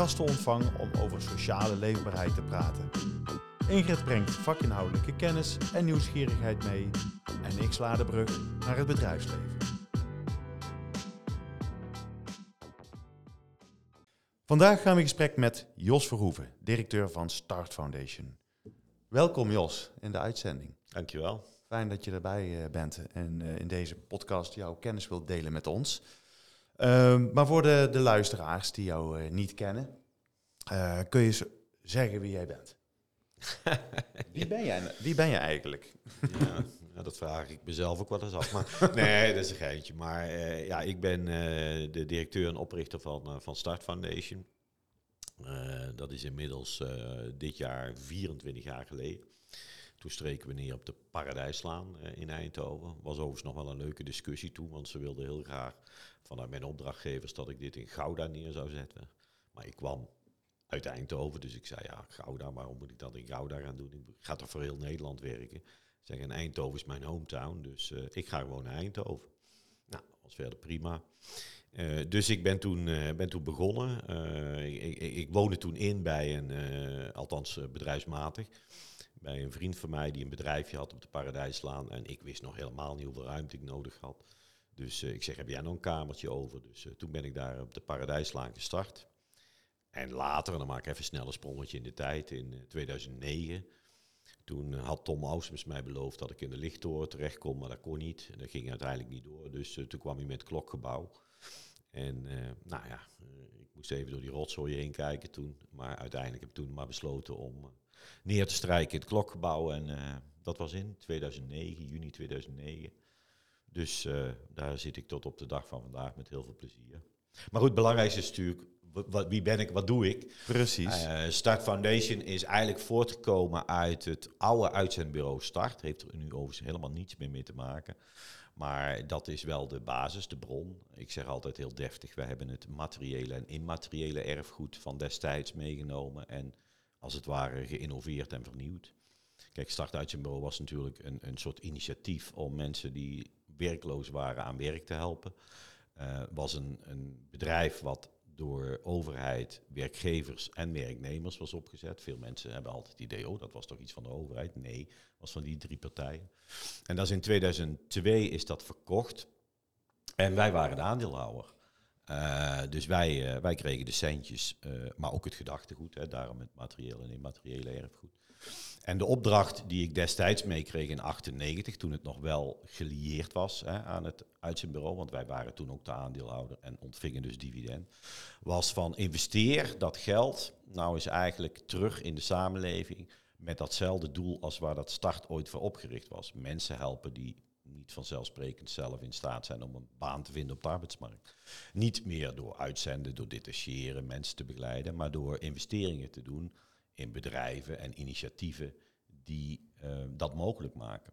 gasten ontvang om over sociale leefbaarheid te praten. Ingrid brengt vakinhoudelijke kennis en nieuwsgierigheid mee en ik sla de brug naar het bedrijfsleven. Vandaag gaan we in gesprek met Jos Verhoeven, directeur van Start Foundation. Welkom Jos in de uitzending. Dankjewel. Fijn dat je erbij eh, bent en eh, in deze podcast jouw kennis wilt delen met ons. Ehm, maar voor de, de luisteraars die jou eh, niet kennen, kun je zeggen wie jij bent? wie, ben jij, wie ben je eigenlijk? ja, dat vraag ik mezelf ook wel eens af. Maar nee, dat is een geintje. Maar ja, ik ben de directeur en oprichter van, van Start Foundation. dat is inmiddels dit jaar 24 jaar geleden. Toen streken we neer op de Paradijslaan uh, in Eindhoven. Was overigens nog wel een leuke discussie toen, want ze wilden heel graag vanuit mijn opdrachtgevers dat ik dit in Gouda neer zou zetten. Maar ik kwam uit Eindhoven, dus ik zei ja, Gouda, waarom moet ik dat in Gouda gaan doen? Ik ga toch voor heel Nederland werken. Zeg, en Eindhoven is mijn hometown, dus uh, ik ga gewoon naar Eindhoven. Nou, was verder prima. Uh, dus ik ben toen, ben toen begonnen. Ik, ik, ik, woonde toen in bij een, althans bedrijfsmatig, bij een vriend van mij die een bedrijfje had op de Paradijslaan. En ik wist nog helemaal niet hoeveel ruimte ik nodig had. Dus uh, ik zeg, heb jij nog een kamertje over? Dus uh, toen ben ik daar op de Paradijslaan gestart. En later, dan maak ik even snel een sprongetje in de tijd, in uh, 2009. Toen had Tom Ausmus mij beloofd dat ik in de lichttoren terecht kon, maar dat kon niet. En dat ging uiteindelijk niet door. Dus toen kwam hij met klokgebouw. En nou ja, ik moest even door die rotzooi heen kijken toen. Maar uiteindelijk heb ik toen maar besloten om neer te strijken in het klokgebouw. En uh, dat was in 2009, juni 2009. Dus uh, daar zit ik tot op de dag van vandaag met heel veel plezier. Maar goed, het belangrijkste is natuurlijk, wat, wie ben ik, wat doe ik? Precies. Uh, Start Foundation is eigenlijk voortgekomen uit het oude uitzendbureau Start. Heeft er nu overigens helemaal niets meer mee te maken. Maar dat is wel de basis, de bron. Ik zeg altijd heel deftig, wij hebben het materiële en immateriële erfgoed van destijds meegenomen en als het ware geïnnoveerd en vernieuwd. Kijk, Start Uit zijn Bureau was natuurlijk een, een soort initiatief om mensen die werkloos waren aan werk te helpen. Uh, was een, een bedrijf wat door overheid, werkgevers en werknemers was opgezet. Veel mensen hebben altijd het idee, oh, dat was toch iets van de overheid? Nee, was van die drie partijen. En dat is in 2002 is dat verkocht. En wij waren de aandeelhouder. Uh, dus wij, uh, wij kregen de centjes, uh, maar ook het gedachtegoed, hè, daarom het materiële en immateriële erfgoed. En de opdracht die ik destijds meekreeg in 98, toen het nog wel gelieerd was hè, aan het uitzendbureau, want wij waren toen ook de aandeelhouder en ontvingen dus dividend, was van investeer dat geld nou eens eigenlijk terug in de samenleving met datzelfde doel als waar dat start ooit voor opgericht was. Mensen helpen die niet vanzelfsprekend zelf in staat zijn om een baan te vinden op de arbeidsmarkt. Niet meer door uitzenden, door detacheren, mensen te begeleiden, maar door investeringen te doen in bedrijven en initiatieven die uh, dat mogelijk maken.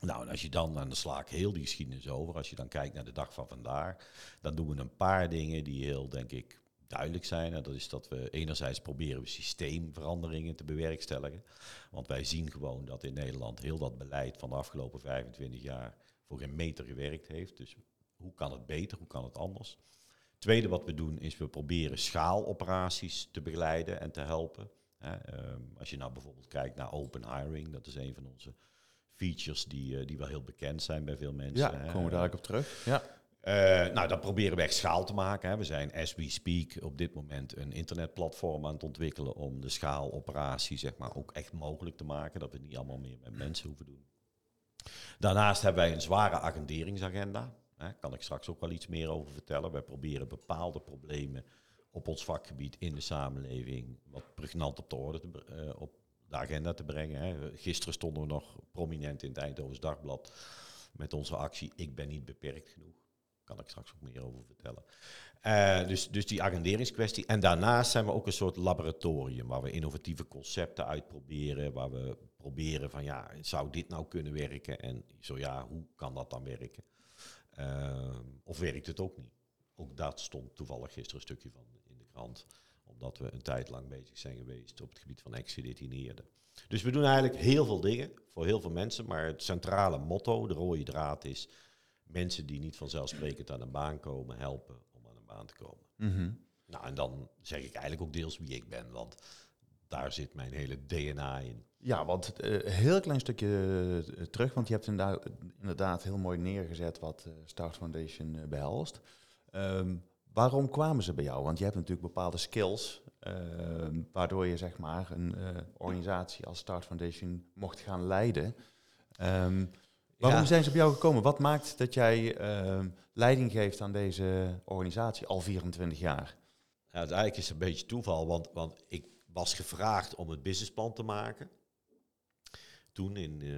Nou, en als je dan aan de slaak heel die geschiedenis over, als je dan kijkt naar de dag van vandaag, dan doen we een paar dingen die heel, denk ik, duidelijk zijn. En dat is dat we enerzijds proberen we systeemveranderingen te bewerkstelligen. Want wij zien gewoon dat in Nederland heel dat beleid van de afgelopen 25 jaar voor geen meter gewerkt heeft. Dus hoe kan het beter, hoe kan het anders? Tweede wat we doen is we proberen schaaloperaties te begeleiden en te helpen. um, als je nou bijvoorbeeld kijkt naar open hiring, dat is een van onze features die, uh, die wel heel bekend zijn bij veel mensen. Ja, komen we daar ook op terug. Ja. Uh, nou, dat proberen we echt schaal te maken. Hè. We zijn, as we speak, op dit moment een internetplatform aan het ontwikkelen om de schaaloperatie zeg maar, ook echt mogelijk te maken. Dat we het niet allemaal meer met mensen hoeven doen. Daarnaast hebben wij een zware agenderingsagenda. Daar kan ik straks ook wel iets meer over vertellen. Wij proberen bepaalde problemen op ons vakgebied in de samenleving wat pregnant op de orde te, uh, op de agenda te brengen. Hè. Gisteren stonden we nog prominent in het Eindhovens Dagblad met onze actie Ik ben niet beperkt genoeg. Kan ik straks ook meer over vertellen. Uh, dus, dus die agenderingskwestie. En daarnaast zijn we ook een soort laboratorium waar we innovatieve concepten uitproberen. Waar we proberen van ja, zou dit nou kunnen werken? En zo ja, hoe kan dat dan werken? Uh, of werkt het ook niet? Ook dat stond toevallig gisteren een stukje van in de krant. Omdat we een tijd lang bezig zijn geweest op het gebied van ex-gedetineerden. Dus we doen eigenlijk heel veel dingen voor heel veel mensen. Maar het centrale motto, de rode draad is mensen die niet vanzelfsprekend aan een baan komen, helpen om aan een baan te komen. Mhm. Nou, en dan zeg ik eigenlijk ook deels wie ik ben, want daar zit mijn hele DNA in. Ja, want een uh, heel klein stukje uh, terug, want je hebt inderdaad, inderdaad heel mooi neergezet wat uh, Start Foundation behelst. Um, waarom kwamen ze bij jou? Want je hebt natuurlijk bepaalde skills, ehm, waardoor je zeg maar een organisatie als Start Foundation mocht gaan leiden. Um, Waarom zijn ze bij jou gekomen? Wat maakt dat jij uh, leiding geeft aan deze organisatie al 24 jaar? Ja, het eigenlijk is een beetje toeval, want, want ik was gevraagd om het businessplan te maken. Toen in uh,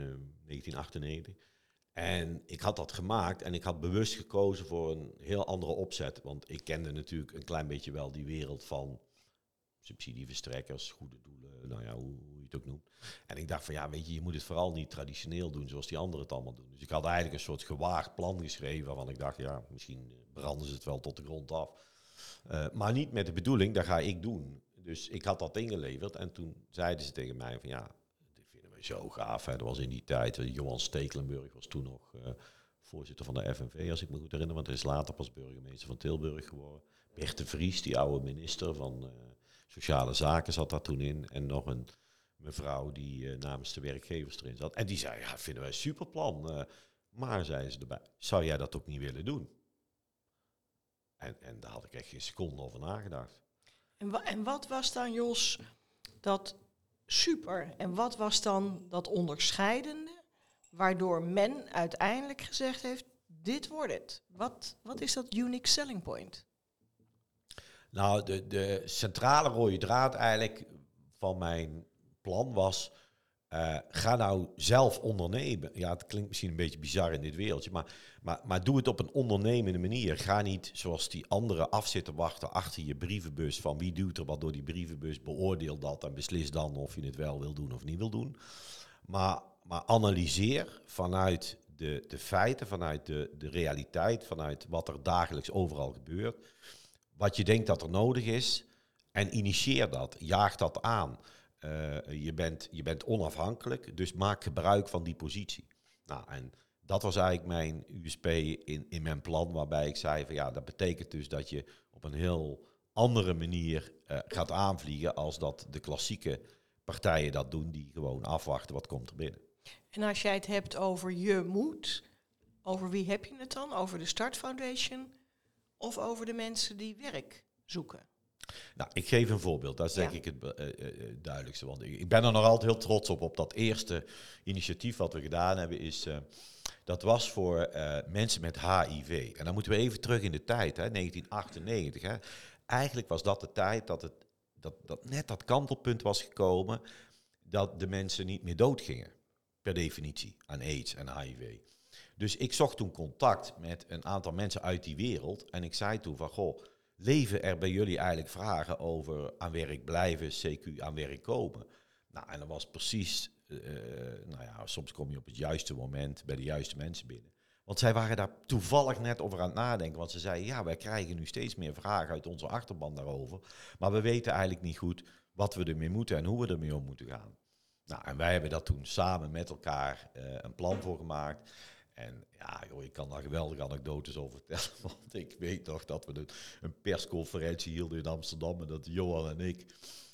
1998. En ik had dat gemaakt en ik had bewust gekozen voor een heel andere opzet. Want ik kende natuurlijk een klein beetje wel die wereld van subsidieverstrekkers, goede doelen, nou ja, hoe, ook noemt. En ik dacht van ja, weet je, je moet het vooral niet traditioneel doen zoals die anderen het allemaal doen. Dus ik had eigenlijk een soort gewaagd plan geschreven waarvan ik dacht, ja, misschien branden ze het wel tot de grond af. Uh, maar niet met de bedoeling, dat ga ik doen. Dus ik had dat ingeleverd en toen zeiden ze tegen mij van ja, dit vinden we zo gaaf. Hè. Dat was in die tijd, Johan Stekelenburg was toen nog voorzitter van de FNV, als ik me goed herinner, want hij is later pas burgemeester van Tilburg geworden. Bert de Vries, die oude minister van Sociale Zaken, zat daar toen in. En nog een mevrouw die uh, namens de werkgevers erin zat. En die zei, ja, vinden wij een superplan. Uh, maar, zeiden ze erbij, zou jij dat ook niet willen doen? En, en daar had ik echt geen seconde over nagedacht. En, wa en wat was dan, Jos, dat super? En wat was dan dat onderscheidende, waardoor men uiteindelijk gezegd heeft, dit wordt het? Wat, wat is dat unique selling point? Nou, de, de centrale rode draad eigenlijk van mijn plan was, uh, ga nou zelf ondernemen. Ja, het klinkt misschien een beetje bizar in dit wereldje, maar, maar, maar doe het op een ondernemende manier. Ga niet zoals die anderen af zitten wachten achter je brievenbus van wie doet er wat door die brievenbus, beoordeel dat en beslis dan of je het wel wil doen of niet wil doen. Maar, maar analyseer vanuit de, de feiten, vanuit de, de realiteit, vanuit wat er dagelijks overal gebeurt, wat je denkt dat er nodig is en initieer dat, jaag dat aan. Uh, je, bent, je bent onafhankelijk, dus maak gebruik van die positie. Nou, en dat was eigenlijk mijn USP in, in mijn plan, waarbij ik zei van ja, dat betekent dus dat je op een heel andere manier uh, gaat aanvliegen als dat de klassieke partijen dat doen, die gewoon afwachten wat komt er binnen. En als jij het hebt over je moet, over wie heb je het dan? Over de Start Foundation of over de mensen die werk zoeken? Nou, ik geef een voorbeeld. Dat is denk ik het uh, uh, duidelijkste. Want ik, ben er nog altijd heel trots op. Op dat eerste initiatief wat we gedaan hebben, is uh, dat was voor mensen met HIV. En dan moeten we even terug in de tijd, hè, 1998. Hè. Eigenlijk was dat de tijd dat, het, dat, dat net dat kantelpunt was gekomen dat de mensen niet meer doodgingen. Per definitie aan AIDS en HIV. Dus ik zocht toen contact met een aantal mensen uit die wereld. En ik zei toen van, goh, leven er bij jullie eigenlijk vragen over aan werk blijven, CQ aan werk komen? Nou, en dat was precies, uh, nou ja, soms kom je op het juiste moment bij de juiste mensen binnen. Want zij waren daar toevallig net over aan het nadenken. Want ze zeiden, ja, wij krijgen nu steeds meer vragen uit onze achterban daarover. Maar we weten eigenlijk niet goed wat we ermee moeten en hoe we ermee om moeten gaan. Nou, en wij hebben dat toen samen met elkaar uh, een plan voor gemaakt. En ja, joh, ik kan daar geweldige anekdotes over vertellen. Want ik weet nog dat we een persconferentie hielden in Amsterdam. En dat Johan en ik,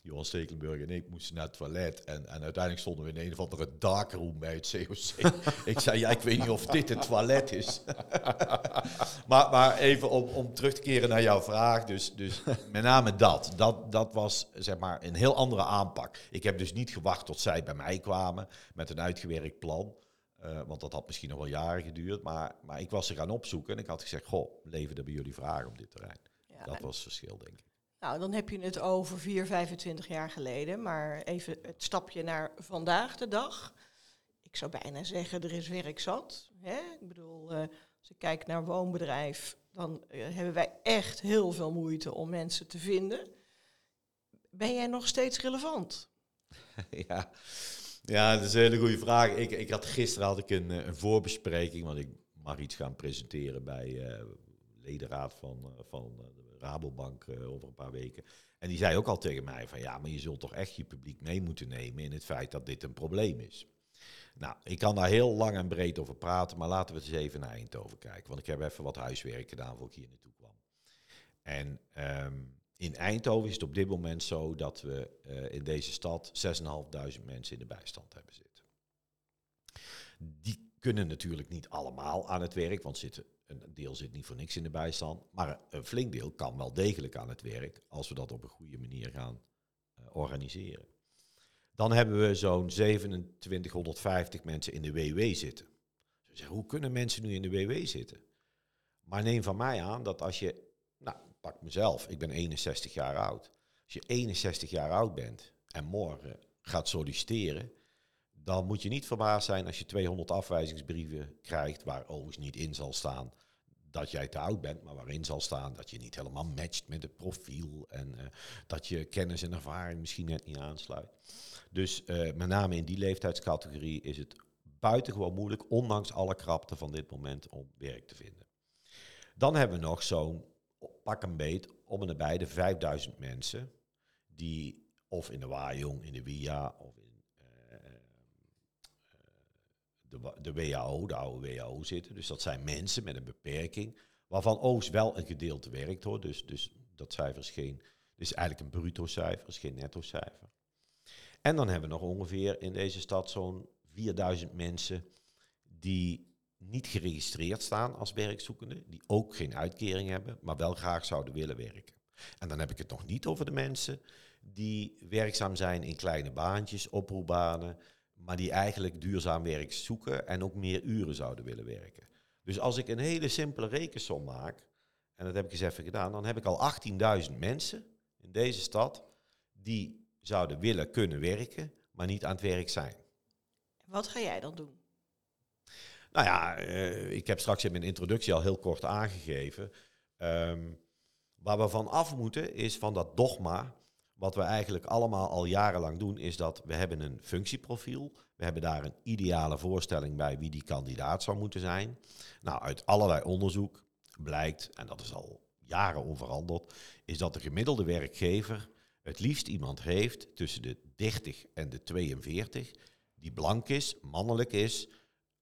Johan Stekelenburg en ik, moesten naar het toilet. En, en uiteindelijk stonden we in een of andere darkroom bij het COC. ik zei, ja, ik weet niet of dit het toilet is. maar, maar even om, om terug te keren naar jouw vraag. Dus, dus met name dat. dat. Dat was zeg maar een heel andere aanpak. Ik heb dus niet gewacht tot zij bij mij kwamen met een uitgewerkt plan. Uh, want dat had misschien nog wel jaren geduurd. Maar, maar ik was ze gaan opzoeken en ik had gezegd: Goh, leven er bij jullie vragen op dit terrein? Ja, dat was het verschil, denk ik. Nou, dan heb je het over 4, 25 jaar geleden. Maar even het stapje naar vandaag de dag. Ik zou bijna zeggen: er is werk zat. Hè? Ik bedoel, uh, Als ik kijk naar woonbedrijf, dan eh, hebben wij echt heel veel moeite om mensen te vinden. Ben jij nog steeds relevant? ja. Ja, dat is een hele goede vraag. Ik, ik had, gisteren had ik een, eh, een voorbespreking, want ik mag iets gaan presenteren bij uh, ledenraad van, uh, van de Rabobank over een paar weken. En die zei ook al tegen mij van ja, maar je zult toch echt je publiek mee moeten nemen in het feit dat dit een probleem is. Nou, ik kan daar heel lang en breed over praten, maar laten we eens even naar Eindhoven kijken. Want ik heb even wat huiswerk gedaan voor ik hier naartoe kwam. En um, in Eindhoven is het op dit moment zo dat we uh, in deze stad 6.500 mensen in de bijstand hebben zitten. Die kunnen natuurlijk niet allemaal aan het werk, want een deel zit niet voor niks in de bijstand. Maar een flink deel kan wel degelijk aan het werk als we dat op een goede manier gaan uh, organiseren. Dan hebben we zo'n 2750 mensen in de WW zitten. Dus hoe kunnen mensen nu in de WW zitten? Maar neem van mij aan dat als je, pak mezelf, ik ben 61 jaar oud. Als je 61 jaar oud bent en morgen gaat solliciteren, dan moet je niet verbaasd zijn als je 200 afwijzingsbrieven krijgt waar overigens niet in zal staan dat jij te oud bent, maar waarin zal staan dat je niet helemaal matcht met het profiel en uh, dat je kennis en ervaring misschien net niet aansluit. Dus uh, met name in die leeftijdscategorie is het buitengewoon moeilijk, ondanks alle krapte van dit moment, om werk te vinden. Dan hebben we nog zo'n pak een beet om en nabij de 5000 mensen die of in de Wajong, in de WIA of in uh, de, de WHO, de oude WHO zitten. Dus dat zijn mensen met een beperking, waarvan Oost wel een gedeelte werkt hoor. Dus, dus dat cijfer is geen, is eigenlijk een bruto cijfer, is geen netto cijfer. En dan hebben we nog ongeveer in deze stad zo'n 4000 mensen die niet geregistreerd staan als werkzoekende, die ook geen uitkering hebben, maar wel graag zouden willen werken. En dan heb ik het nog niet over de mensen die werkzaam zijn in kleine baantjes, oproepbanen, maar die eigenlijk duurzaam werk zoeken en ook meer uren zouden willen werken. Dus als ik een hele simpele rekensom maak, en dat heb ik eens even gedaan, dan heb ik al 18.000 mensen in deze stad die zouden willen kunnen werken, maar niet aan het werk zijn. Wat ga jij dan doen? Nou ja, uh, ik heb straks in mijn introductie al heel kort aangegeven. Um, waar we van af moeten is van dat dogma. Wat we eigenlijk allemaal al jarenlang doen, is dat we hebben een functieprofiel. We hebben daar een ideale voorstelling bij wie die kandidaat zou moeten zijn. Nou, uit allerlei onderzoek blijkt, en dat is al jaren onveranderd, is dat de gemiddelde werkgever het liefst iemand heeft tussen de 30 en de 42, die blank is, mannelijk is,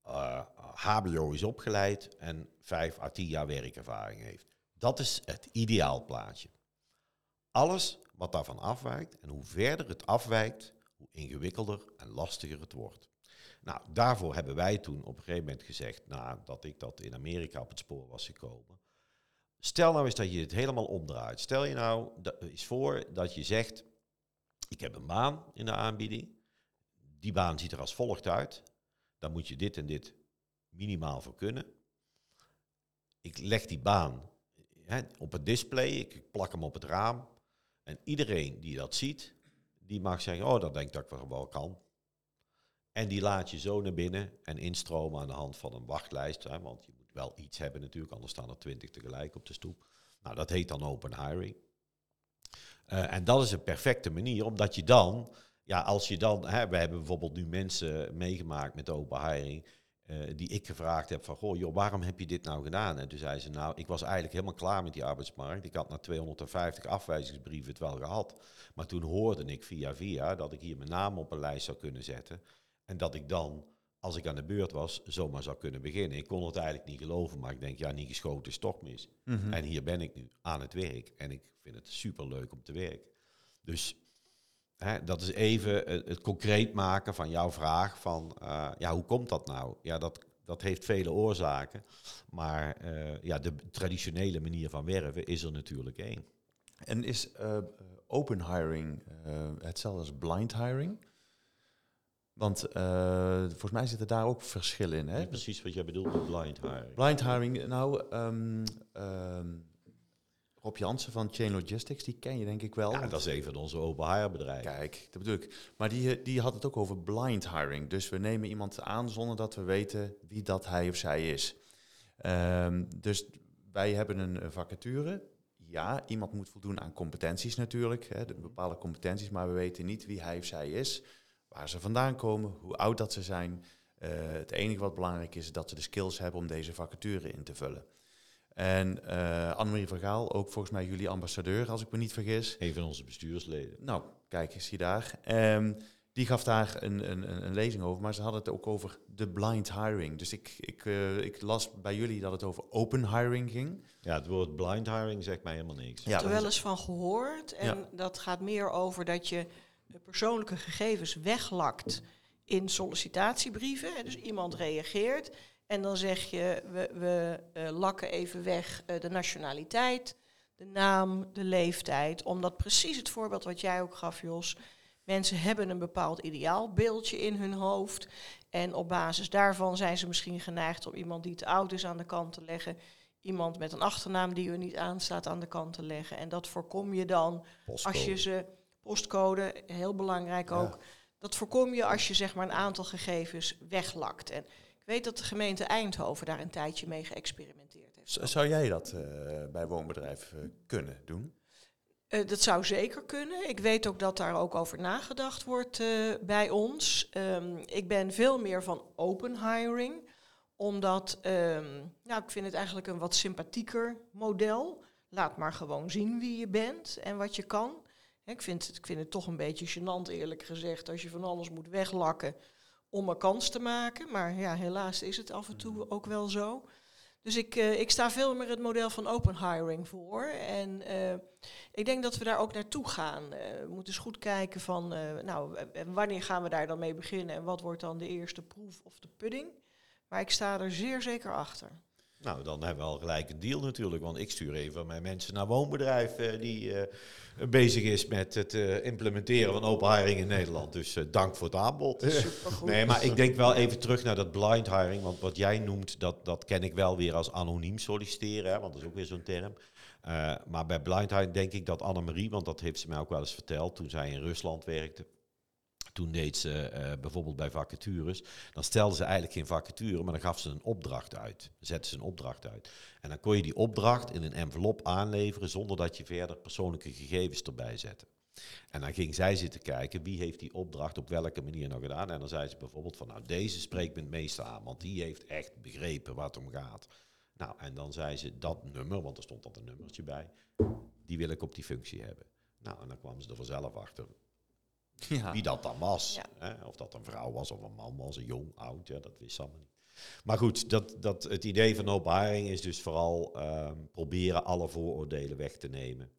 uh, HBO is opgeleid en 5 à 10 jaar werkervaring heeft. Dat is het ideaalplaatje. Alles wat daarvan afwijkt en hoe verder het afwijkt, hoe ingewikkelder en lastiger het wordt. Nou, daarvoor hebben wij toen op een gegeven moment gezegd, nadat ik dat in Amerika op het spoor was gekomen, Stel nou eens dat je het helemaal omdraait. Stel je nou eens voor dat je zegt, ik heb een baan in de aanbieding. Die baan ziet er als volgt uit. Dan moet je dit en dit minimaal voor kunnen. Ik leg die baan hè, op het display, ik plak hem op het raam. En iedereen die dat ziet, die mag zeggen, oh, dat denk ik dat ik wel kan. En die laat je zo naar binnen en instromen aan de hand van een wachtlijst. Hè, want je moet wel iets hebben natuurlijk, anders staan er twintig tegelijk op de stoep. Nou, dat heet dan open hiring. Uh, en dat is een perfecte manier, omdat je dan, ja, als je dan, hè, we hebben bijvoorbeeld nu mensen meegemaakt met open hiring, uh, die ik gevraagd heb van, goh, joh, waarom heb je dit nou gedaan? En toen zei ze, nou, ik was eigenlijk helemaal klaar met die arbeidsmarkt. Ik had na 250 afwijzingsbrieven het wel gehad. Maar toen hoorde ik via via dat ik hier mijn naam op een lijst zou kunnen zetten. En dat ik dan, als ik aan de beurt was, zomaar zou kunnen beginnen. Ik kon het eigenlijk niet geloven, maar ik denk, ja, niet geschoten is toch mis. Mhm. En hier ben ik nu aan het werk. En ik vind het super leuk om te werken. Dus hè, dat is even het, het, concreet maken van jouw vraag van, uh, ja, hoe komt dat nou? Ja, dat, dat heeft vele oorzaken. Maar uh, ja, de traditionele manier van werven is er natuurlijk één. En is uh, open hiring hetzelfde als blind hiring? Want uh, volgens mij zitten daar ook verschillen in. Hè? Precies wat jij bedoelt met blind hiring. Blind hiring, nou, um, um, Rob Jansen van Chain Logistics, die ken je denk ik wel. Ja, dat is een van onze open hire bedrijven. Kijk, dat bedoel ik. Maar die, die had het ook over blind hiring. Dus we nemen iemand aan zonder dat we weten wie dat hij of zij is. Ehm, dus wij hebben een eh, vacature. Ja, iemand moet voldoen aan competenties natuurlijk, hè, de bepaalde competenties, maar we weten niet wie hij of zij is, waar ze vandaan komen, hoe oud dat ze zijn. Uh, het enige wat belangrijk is, is dat ze de skills hebben om deze vacature in te vullen. En uh, Annemarie van Gaal, ook volgens mij jullie ambassadeur, als ik me niet vergis. Een van onze bestuursleden. Nou, kijk, is hij daar. Um, die gaf daar een, een, een, lezing over, maar ze hadden het ook over de blind hiring. Dus ik, ik, uh, ik las bij jullie dat het over open hiring ging. Ja, het woord blind hiring zegt mij helemaal niks. Ik heb er wel eens van gehoord. En ja. dat gaat meer over dat je persoonlijke gegevens weglakt in sollicitatiebrieven. Dus iemand reageert en dan zeg je, we, we uh, lakken even weg uh, de nationaliteit, de naam, de leeftijd. Omdat precies het voorbeeld wat jij ook gaf, Jos. Mensen hebben een bepaald ideaalbeeldje in hun hoofd. En op basis daarvan zijn ze misschien geneigd om iemand die te oud is aan de kant te leggen. Iemand met een achternaam die er niet aanstaat aan de kant te leggen. En dat voorkom je dan Postcode. als je ze. Postcode, heel belangrijk ook. Ja. Dat voorkom je als je zeg maar een aantal gegevens weglakt. En weet dat de gemeente Eindhoven daar een tijdje mee geëxperimenteerd heeft. Z- Zou jij dat uh, bij woonbedrijf uh, kunnen doen? Uh, dat zou zeker kunnen. Ik weet ook dat daar ook over nagedacht wordt bij ons. Um, ik ben veel meer van open hiring, omdat um, nou, ik vind het eigenlijk een wat sympathieker model. Laat maar gewoon zien wie je bent en wat je kan. Ik vind, het, ik vind het toch een beetje gênant, eerlijk gezegd, als je van alles moet weglakken om een kans te maken. Maar ja, helaas is het af en toe ook wel zo. Dus ik, uh, ik sta veel meer het model van open hiring voor. En uh, ik denk dat we daar ook naartoe gaan. Uh, we moeten eens goed kijken van, nou, wanneer gaan we daar dan mee beginnen en wat wordt dan de eerste proef of de pudding. Maar ik sta er zeer zeker achter. Nou, dan hebben we al gelijk een deal natuurlijk. Want ik stuur even mijn mensen naar woonbedrijf uh, die uh, bezig is met het uh, implementeren van open hiring in Nederland. Dus dank voor het aanbod. Supergoed. Nee, maar ik denk wel even terug naar dat blind hiring. Want wat jij noemt, dat, dat ken ik wel weer als anoniem solliciteren. Hè, want dat is ook weer zo'n term. maar bij blind hiring denk ik dat Annemarie, want dat heeft ze mij ook wel eens verteld toen zij in Rusland werkte. Toen deed ze uh, bijvoorbeeld bij vacatures. Dan stelde ze eigenlijk geen vacature, maar dan gaf ze een opdracht uit. Dan zette ze een opdracht uit. En dan kon je die opdracht in een envelop aanleveren zonder dat je verder persoonlijke gegevens erbij zette. En dan ging zij zitten kijken wie heeft die opdracht op welke manier nou gedaan. En dan zei ze bijvoorbeeld van nou deze spreekt me het meeste aan, want die heeft echt begrepen het om gaat. Nou, en dan zei ze dat nummer, want er stond dan een nummertje bij, die wil ik op die functie hebben. Nou, en dan kwamen ze er vanzelf achter Ja. wie dat dan was. Ja. Hè? Of dat een vrouw was of een man was, een jong, oud, ja, dat wist ze allemaal niet. Maar goed, dat, dat, het idee van open hiring is dus vooral um, proberen alle vooroordelen weg te nemen.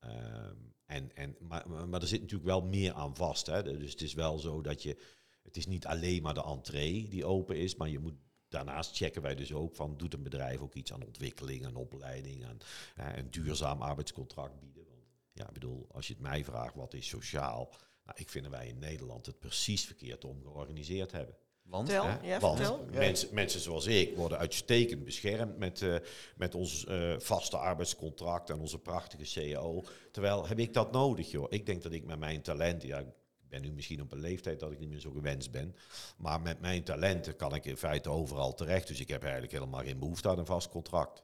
Um, en, en, maar, maar er zit natuurlijk wel meer aan vast. Hè? Dus het is wel zo dat je, het is niet alleen maar de entree die open is, maar je moet Daarnaast checken wij dus ook van, doet een bedrijf ook iets aan ontwikkeling, aan opleiding, uh, een duurzaam arbeidscontract bieden. Ja, ik bedoel, als je het mij vraagt, wat is sociaal? Nou, ik vind dat wij in Nederland het precies verkeerd om georganiseerd hebben. Want, hè, ja, want vertel. mensen, mensen zoals ik worden uitstekend beschermd met, uh, met ons uh, vaste arbeidscontract en onze prachtige CAO. Terwijl heb ik dat nodig, joh. Ik denk dat ik met mijn talenten, ja, ik ben nu misschien op een leeftijd dat ik niet meer zo gewenst ben, maar met mijn talenten kan ik in feite overal terecht. Dus ik heb eigenlijk helemaal geen behoefte aan een vast contract.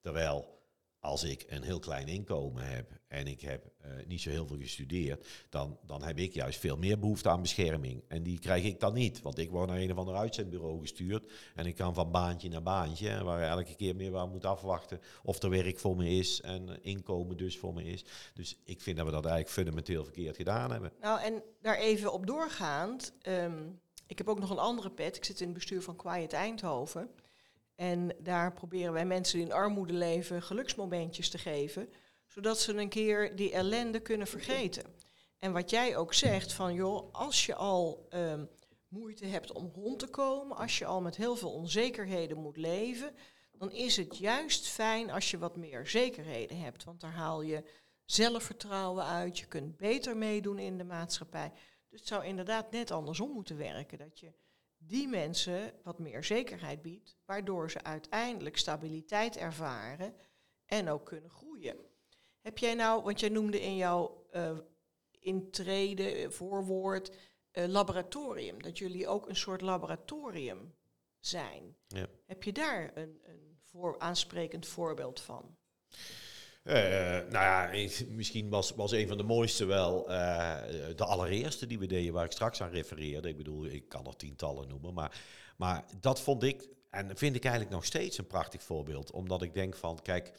Terwijl als ik een heel klein inkomen heb en ik heb uh, niet zo heel veel gestudeerd, dan, dan heb ik juist veel meer behoefte aan bescherming. En die krijg ik dan niet, want ik word naar een of ander uitzendbureau gestuurd en ik kan van baantje naar baantje, waar elke keer meer waar moet afwachten of er werk voor me is en inkomen dus voor me is. Dus ik vind dat we dat eigenlijk fundamenteel verkeerd gedaan hebben. Nou, en daar even op doorgaand, um, ik heb ook nog een andere pet. Ik zit in het bestuur van Quiet Eindhoven. En daar proberen wij mensen die in armoede leven geluksmomentjes te geven, zodat ze een keer die ellende kunnen vergeten. En wat jij ook zegt van joh, als je al um, moeite hebt om rond te komen, als je al met heel veel onzekerheden moet leven, dan is het juist fijn als je wat meer zekerheden hebt. Want daar haal je zelfvertrouwen uit, je kunt beter meedoen in de maatschappij. Dus het zou inderdaad net andersom moeten werken. Dat je die mensen wat meer zekerheid biedt, waardoor ze uiteindelijk stabiliteit ervaren en ook kunnen groeien. Heb jij nou, want jij noemde in jouw uh, intrede, voorwoord, uh, laboratorium, dat jullie ook een soort laboratorium zijn. Ja. Heb je daar een, een voor, aansprekend voorbeeld van? Eh, nou ja, misschien was, was een van de mooiste wel eh, de allereerste die we deden, waar ik straks aan refereerde. Ik bedoel, ik kan er tientallen noemen, maar, maar dat vond ik en vind ik eigenlijk nog steeds een prachtig voorbeeld. Omdat ik denk van, kijk,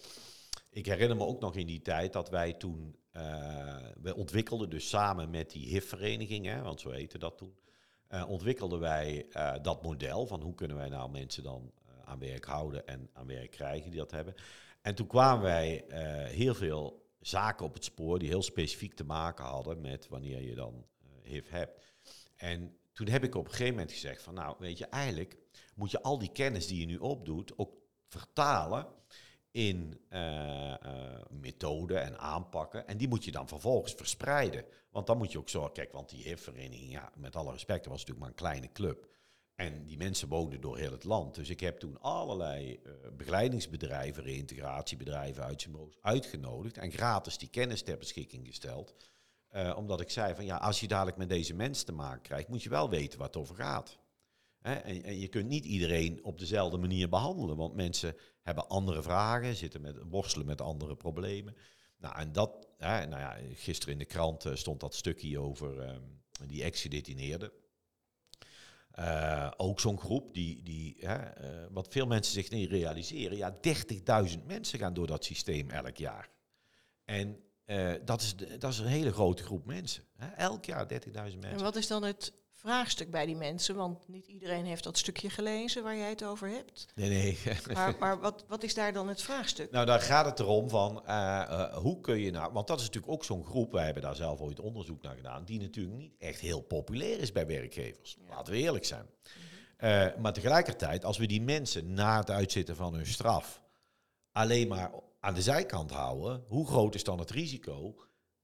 ik herinner me ook nog in die tijd dat wij toen, eh, we ontwikkelden dus samen met die HIV-vereniging, want zo heette dat toen, ontwikkelden wij dat model van hoe kunnen wij nou mensen dan aan werk houden en aan werk krijgen die dat hebben. En toen kwamen wij eh, heel veel zaken op het spoor die heel specifiek te maken hadden met wanneer je dan eh, HIV hebt. En toen heb ik op een gegeven moment gezegd van nou weet je eigenlijk moet je al die kennis die je nu opdoet ook vertalen in eh, methoden en aanpakken. En die moet je dan vervolgens verspreiden. Want dan moet je ook zorgen, kijk, want die HIV-vereniging, ja, met alle respect, was natuurlijk maar een kleine club. En die mensen woonden door heel het land. Dus ik heb toen allerlei eh, begeleidingsbedrijven, reïntegratiebedrijven, uitzendbureaus uitgenodigd en gratis die kennis ter beschikking gesteld. Eh, omdat ik zei van ja, als je dadelijk met deze mensen te maken krijgt, moet je wel weten waar het over gaat. Hè? En, en je kunt niet iedereen op dezelfde manier behandelen, want mensen hebben andere vragen, zitten met, worstelen met andere problemen. Nou, en dat, hè, nou ja, gisteren in de krant eh, stond dat stukje over ehm, die ex-gedetineerden. Eh, ook zo'n groep die, die hè, eh, wat veel mensen zich niet realiseren, ja, 30.000 mensen gaan door dat systeem elk jaar. En eh, dat, is dat is een hele grote groep mensen. Hè? Elk jaar 30.000 En mensen. wat is dan het vraagstuk bij die mensen? Want niet iedereen heeft dat stukje gelezen waar jij het over hebt. Nee, nee. Maar, maar wat, wat is daar dan het vraagstuk? Nou, daar gaat het erom van eh, eh, hoe kun je nou, want dat is natuurlijk ook zo'n groep, wij hebben daar zelf ooit onderzoek naar gedaan, die natuurlijk niet echt heel populair is bij werkgevers. Ja. Laten we eerlijk zijn. Eh, maar tegelijkertijd, als we die mensen na het uitzitten van hun straf alleen maar aan de zijkant houden, hoe groot is dan het risico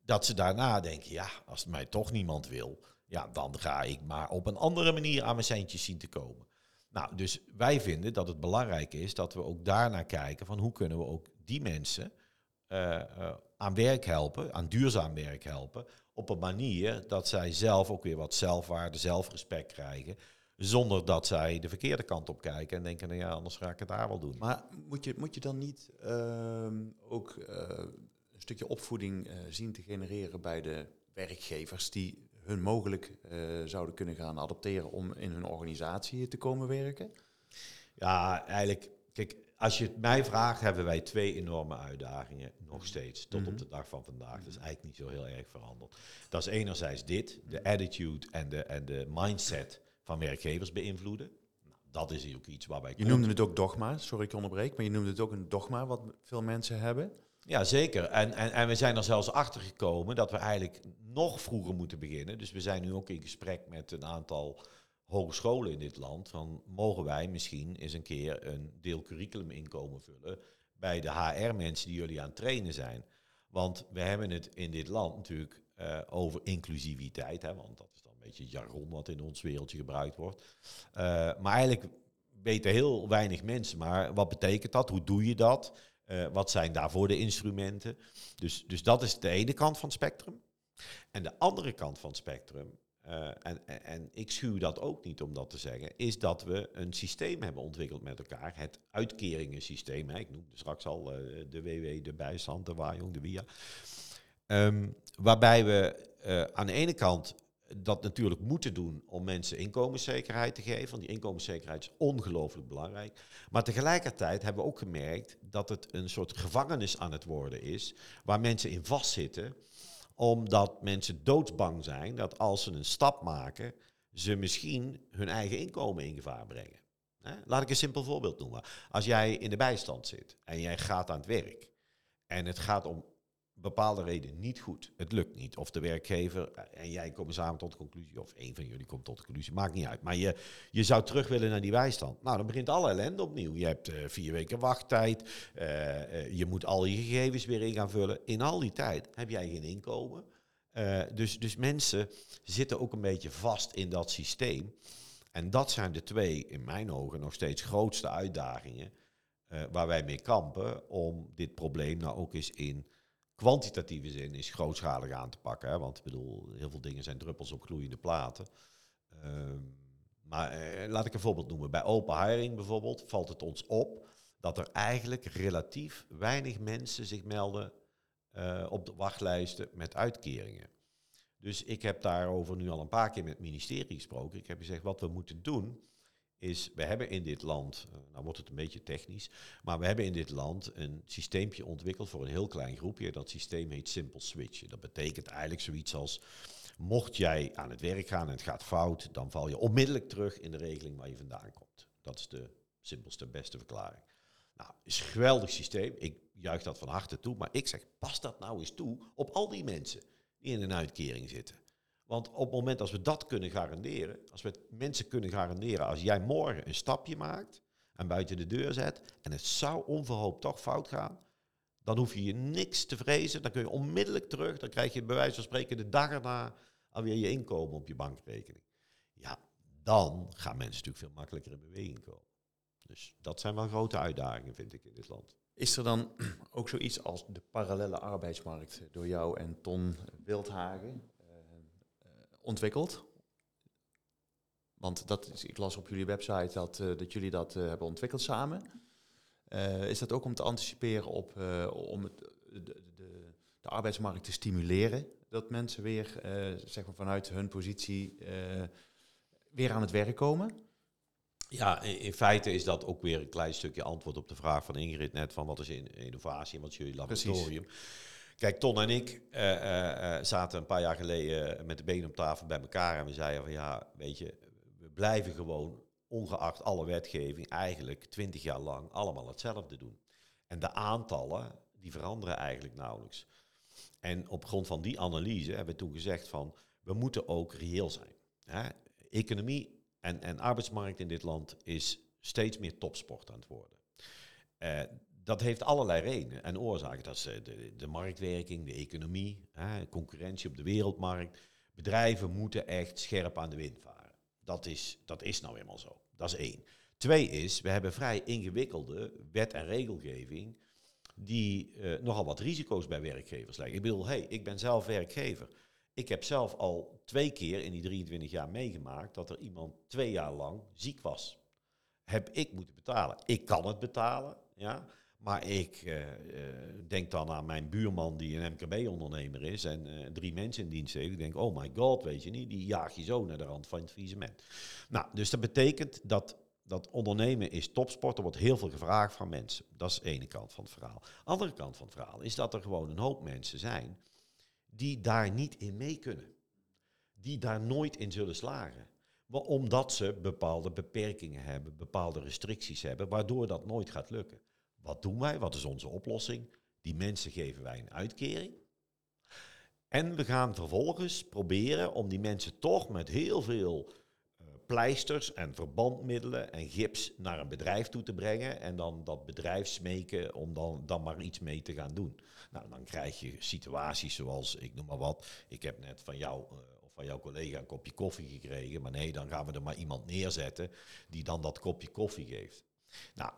dat ze daarna denken, ja, als mij toch niemand wil, ja, dan ga ik maar op een andere manier aan mijn centjes zien te komen. Nou, dus wij vinden dat het belangrijk is dat we ook daarnaar kijken van hoe kunnen we ook die mensen eh, eh, aan werk helpen, aan duurzaam werk helpen, op een manier dat zij zelf ook weer wat zelfwaarde, zelfrespect krijgen, zonder dat zij de verkeerde kant op kijken en denken, nou ja, anders ga ik het daar wel doen. Maar moet je, moet je dan niet ehm, ook eh, een stukje opvoeding zien te genereren bij de werkgevers die hun mogelijk eh, zouden kunnen gaan adopteren om in hun organisatie te komen werken? Ja, eigenlijk, kijk, als je het mij vraagt, hebben wij twee enorme uitdagingen nog steeds, tot Mhm. op de dag van vandaag. Dat is eigenlijk niet zo heel erg veranderd. Dat is enerzijds dit, de attitude en de, en de mindset van werkgevers beïnvloeden. Nou, dat is ook iets waar wij... Je noemde het ook dogma, sorry ik onderbreek, maar je noemde het ook een dogma wat veel mensen hebben. Ja, zeker. En, en, en we zijn er zelfs achter gekomen dat we eigenlijk nog vroeger moeten beginnen. Dus we zijn nu ook in gesprek met een aantal hogescholen in dit land. Van mogen wij misschien eens een keer een deel curriculum inkomen vullen bij de HR-mensen die jullie aan het trainen zijn. Want we hebben het in dit land natuurlijk eh, over inclusiviteit. Hè, want dat is dan een beetje jargon wat in ons wereldje gebruikt wordt. Eh, maar eigenlijk weten heel weinig mensen. Maar wat betekent dat? Hoe doe je dat? Eh, wat zijn daarvoor de instrumenten? Dus, dus dat is de ene kant van het spectrum. En de andere kant van het spectrum, eh, en, en, ik schuw dat ook niet om dat te zeggen, is dat we een systeem hebben ontwikkeld met elkaar. Het uitkeringensysteem. Hè. Ik noemde straks al eh, de WW, de bijstand, de Wajong, de WIA. Ehm, waarbij we aan de ene kant dat natuurlijk moeten doen om mensen inkomenszekerheid te geven. Want die inkomenszekerheid is ongelooflijk belangrijk. Maar tegelijkertijd hebben we ook gemerkt dat het een soort gevangenis aan het worden is, waar mensen in vastzitten, omdat mensen doodsbang zijn dat als ze een stap maken, ze misschien hun eigen inkomen in gevaar brengen. Laat ik een simpel voorbeeld noemen. Als jij in de bijstand zit en jij gaat aan het werk en het gaat om bepaalde reden niet goed. Het lukt niet. Of de werkgever eh, en jij komen samen tot de conclusie, of een van jullie komt tot de conclusie, maakt niet uit. Maar je, je zou terug willen naar die bijstand. Nou, dan begint alle ellende opnieuw. Je hebt eh, vier weken wachttijd, eh, je moet al je gegevens weer in gaan vullen. In al die tijd heb jij geen inkomen. Dus, dus mensen zitten ook een beetje vast in dat systeem. En dat zijn de twee, in mijn ogen, nog steeds grootste uitdagingen waar wij mee kampen om dit probleem nou ook eens in kwantitatieve zin is grootschalig aan te pakken. Hè? Want ik bedoel, heel veel dingen zijn druppels op gloeiende platen. Ehm, Maar eh, laat ik een voorbeeld noemen. Bij open hiring bijvoorbeeld valt het ons op dat er eigenlijk relatief weinig mensen zich melden eh, op de wachtlijsten met uitkeringen. Dus ik heb daarover nu al een paar keer met het ministerie gesproken. Ik heb gezegd, wat we moeten doen, is, we hebben in dit land, uh, nou wordt het een beetje technisch, maar we hebben in dit land een systeempje ontwikkeld voor een heel klein groepje. Dat systeem heet Simple Switch. Dat betekent eigenlijk zoiets als, mocht jij aan het werk gaan en het gaat fout, dan val je onmiddellijk terug in de regeling waar je vandaan komt. Dat is de simpelste, beste verklaring. Nou, is een geweldig systeem. Ik juich dat van harte toe. Maar ik zeg, pas dat nou eens toe op al die mensen die in een uitkering zitten. Want op het moment als we dat kunnen garanderen, als we mensen kunnen garanderen, als jij morgen een stapje maakt en buiten de deur zet en het zou onverhoopt toch fout gaan, dan hoef je je niks te vrezen. Dan kun je onmiddellijk terug, dan krijg je bij wijze van spreken de dag erna alweer je inkomen op je bankrekening. Ja, dan gaan mensen natuurlijk veel makkelijker in beweging komen. Dus dat zijn wel grote uitdagingen, vind ik, in dit land. Is er dan ook zoiets als de parallele arbeidsmarkt door jou en Ton Wildhagen ontwikkeld? Want dat is, ik las op jullie website dat, uh, dat jullie dat uh, hebben ontwikkeld samen. is dat ook om te anticiperen op om het, de, de, de, arbeidsmarkt te stimuleren? Dat mensen weer zeg maar vanuit hun positie weer aan het werk komen? Ja, in, feite is dat ook weer een klein stukje antwoord op de vraag van Ingrid net van wat is innovatie en wat is jullie laboratorium. Precies. Kijk, Ton en ik uh, uh, zaten een paar jaar geleden met de benen op tafel bij elkaar en we zeiden van ja, weet je, we blijven gewoon ongeacht alle wetgeving eigenlijk twintig jaar lang allemaal hetzelfde doen. En de aantallen, die veranderen eigenlijk nauwelijks. En op grond van die analyse hebben we toen gezegd van, we moeten ook reëel zijn. Hè? Economie en, en arbeidsmarkt in dit land is steeds meer topsport aan het worden. Dat heeft allerlei redenen en oorzaken. Dat is uh, de, de, marktwerking, de economie, hè, concurrentie op de wereldmarkt. Bedrijven moeten echt scherp aan de wind varen. Dat is, dat is nou eenmaal zo. Dat is één. Twee is, we hebben vrij ingewikkelde wet- en regelgeving die uh, nogal wat risico's bij werkgevers leggen. Ik bedoel, hey, ik ben zelf werkgever. Ik heb zelf al twee keer in die 23 jaar meegemaakt dat er iemand twee jaar lang ziek was. Heb ik moeten betalen. Ik kan het betalen, ja. Maar ik uh, denk dan aan mijn buurman die een MKB-ondernemer is en uh, drie mensen in dienst heeft. Ik denk, oh my god, weet je niet, die jaag je zo naar de rand van het faillissement. Nou, dus dat betekent dat, dat ondernemen is topsport. Er wordt heel veel gevraagd van mensen. Dat is de ene kant van het verhaal. Andere kant van het verhaal is dat er gewoon een hoop mensen zijn die daar niet in mee kunnen. Die daar nooit in zullen slagen. Omdat ze bepaalde beperkingen hebben, bepaalde restricties hebben, waardoor dat nooit gaat lukken. Wat doen wij? Wat is onze oplossing? Die mensen geven wij een uitkering. En we gaan vervolgens proberen om die mensen toch met heel veel uh, pleisters en verbandmiddelen en gips naar een bedrijf toe te brengen. En dan dat bedrijf smeken om dan, dan maar iets mee te gaan doen. Nou, dan krijg je situaties zoals, ik noem maar wat, ik heb net van jou uh, of van jouw collega een kopje koffie gekregen, maar nee, dan gaan we er maar iemand neerzetten die dan dat kopje koffie geeft. Nou,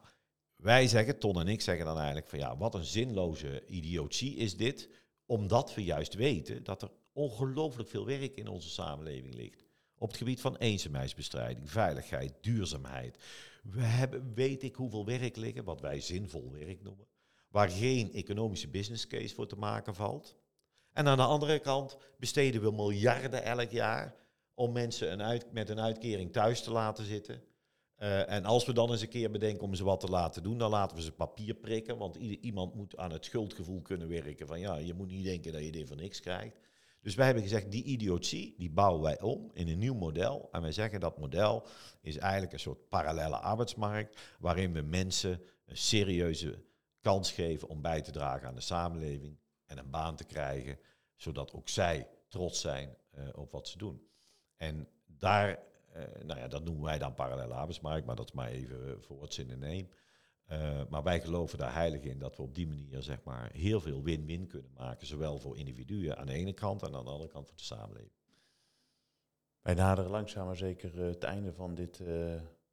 wij zeggen, Ton en ik zeggen dan eigenlijk van ja, wat een zinloze idiotie is dit, omdat we juist weten dat er ongelooflijk veel werk in onze samenleving ligt. Op het gebied van eenzaamheidsbestrijding, veiligheid, duurzaamheid. We hebben, weet ik hoeveel werk liggen, wat wij zinvol werk noemen waar geen economische business case voor te maken valt. En aan de andere kant besteden we miljarden elk jaar om mensen een met een uitkering thuis te laten zitten. Uh, en als we dan eens een keer bedenken om ze wat te laten doen, dan laten we ze papier prikken. Want iemand moet aan het schuldgevoel kunnen werken van ja, je moet niet denken dat je dit voor niks krijgt. Dus wij hebben gezegd, die idiotie, die bouwen wij om in een nieuw model. En wij zeggen dat model is eigenlijk een soort parallele arbeidsmarkt, waarin we mensen een serieuze kans geven om bij te dragen aan de samenleving en een baan te krijgen, zodat ook zij trots zijn uh, op wat ze doen. En daar, nou ja, dat noemen wij dan parallele arbeidsmarkt, maar dat is maar even voor wat zin in neem. Uh, maar wij geloven daar heilig in dat we op die manier zeg maar, heel veel win-win kunnen maken, zowel voor individuen aan de ene kant en aan de andere kant voor de samenleving. Wij naderen langzaam maar zeker het einde van dit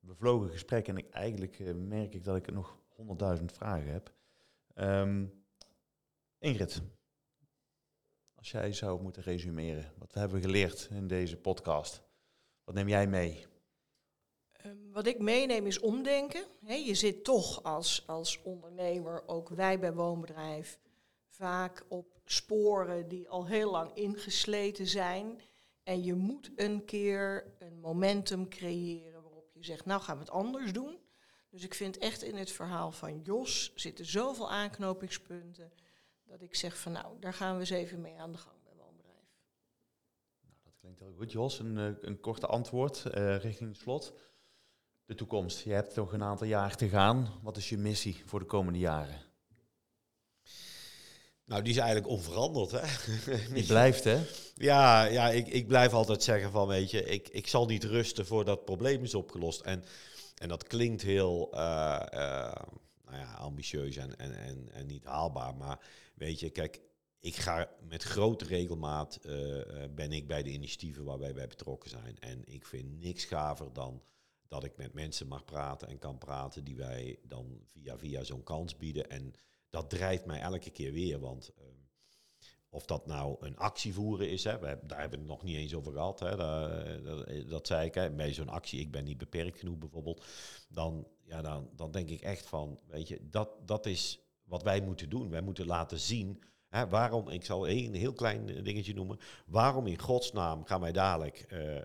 bevlogen gesprek en ik, eigenlijk merk ik dat ik nog honderdduizend vragen heb. Um, Ingrid, als jij zou moeten resumeren, wat we hebben geleerd in deze podcast, wat neem jij mee Ehm, wat ik meeneem is omdenken. je zit toch als, als ondernemer, ook wij bij Woonbedrijf, vaak op sporen die al heel lang ingesleten zijn. En je moet een keer een momentum creëren waarop je zegt, nou gaan we het anders doen. Dus ik vind echt in het verhaal van Jos zitten zoveel aanknopingspunten dat ik zeg van nou, daar gaan we eens even mee aan de gang bij Woonbedrijf. Nou, dat klinkt heel goed, Jos. Een, uh, een korte antwoord uh, richting het slot. De toekomst. Je hebt toch een aantal jaar te gaan. Wat is je missie voor de komende jaren? Nou, die is eigenlijk onveranderd. Hè? Die blijft, hè? Ja, ja ik, ik blijf altijd zeggen van, weet je, ik, ik zal niet rusten voordat het probleem is opgelost. En, en dat klinkt heel uh, nou ja, ambitieus en, en, en, en niet haalbaar. Maar weet je, kijk, ik ga met grote regelmaat, uh, ben ik bij de initiatieven waar wij bij betrokken zijn. En ik vind niks gaver dan dat ik met mensen mag praten en kan praten die wij dan via, via zo'n kans bieden. En dat drijft mij elke keer weer, want uh, of dat nou een actie voeren is, hè, we, daar hebben we het nog niet eens over gehad. Hè, dat, dat, dat, zei ik, hè, bij zo'n actie, ik ben niet beperkt genoeg bijvoorbeeld, dan, ja, dan, dan denk ik echt van, weet je, dat, dat is wat wij moeten doen. Wij moeten laten zien Waarom, ik zal één heel klein dingetje noemen. Waarom in godsnaam gaan wij dadelijk uh, uh,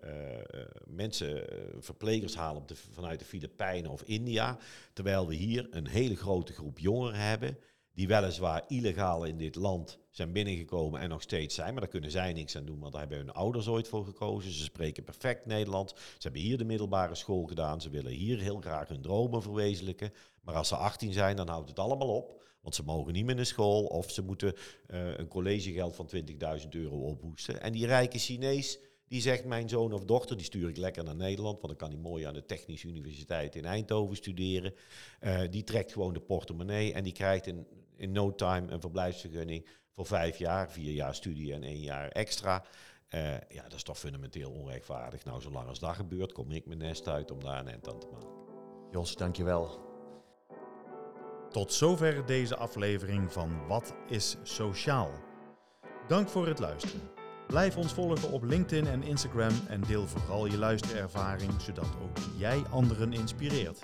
mensen, verplegers halen de, vanuit de Filipijnen of India, terwijl we hier een hele grote groep jongeren hebben die weliswaar illegaal in dit land zijn binnengekomen en nog steeds zijn. Maar daar kunnen zij niks aan doen, want daar hebben hun ouders ooit voor gekozen. Ze spreken perfect Nederlands. Ze hebben hier de middelbare school gedaan. Ze willen hier heel graag hun dromen verwezenlijken. Maar als ze 18 zijn, dan houdt het allemaal op. Want ze mogen niet meer naar school of ze moeten uh, een collegegeld van 20.000 euro ophoesten. En die rijke Chinees, die zegt mijn zoon of dochter, die stuur ik lekker naar Nederland, want dan kan hij mooi aan de Technische Universiteit in Eindhoven studeren. Uh, die trekt gewoon de portemonnee en die krijgt in, in no time een verblijfsvergunning voor vijf jaar, vier jaar studie en één jaar extra. Uh, ja, dat is toch fundamenteel onrechtvaardig. Nou, zolang als dat gebeurt, kom ik mijn nest uit om daar een end aan te maken. Jos, dankjewel. Tot zover deze aflevering van Wat is Sociaal? Dank voor het luisteren. Blijf ons volgen op LinkedIn en Instagram en deel vooral je luisterervaring, zodat ook jij anderen inspireert.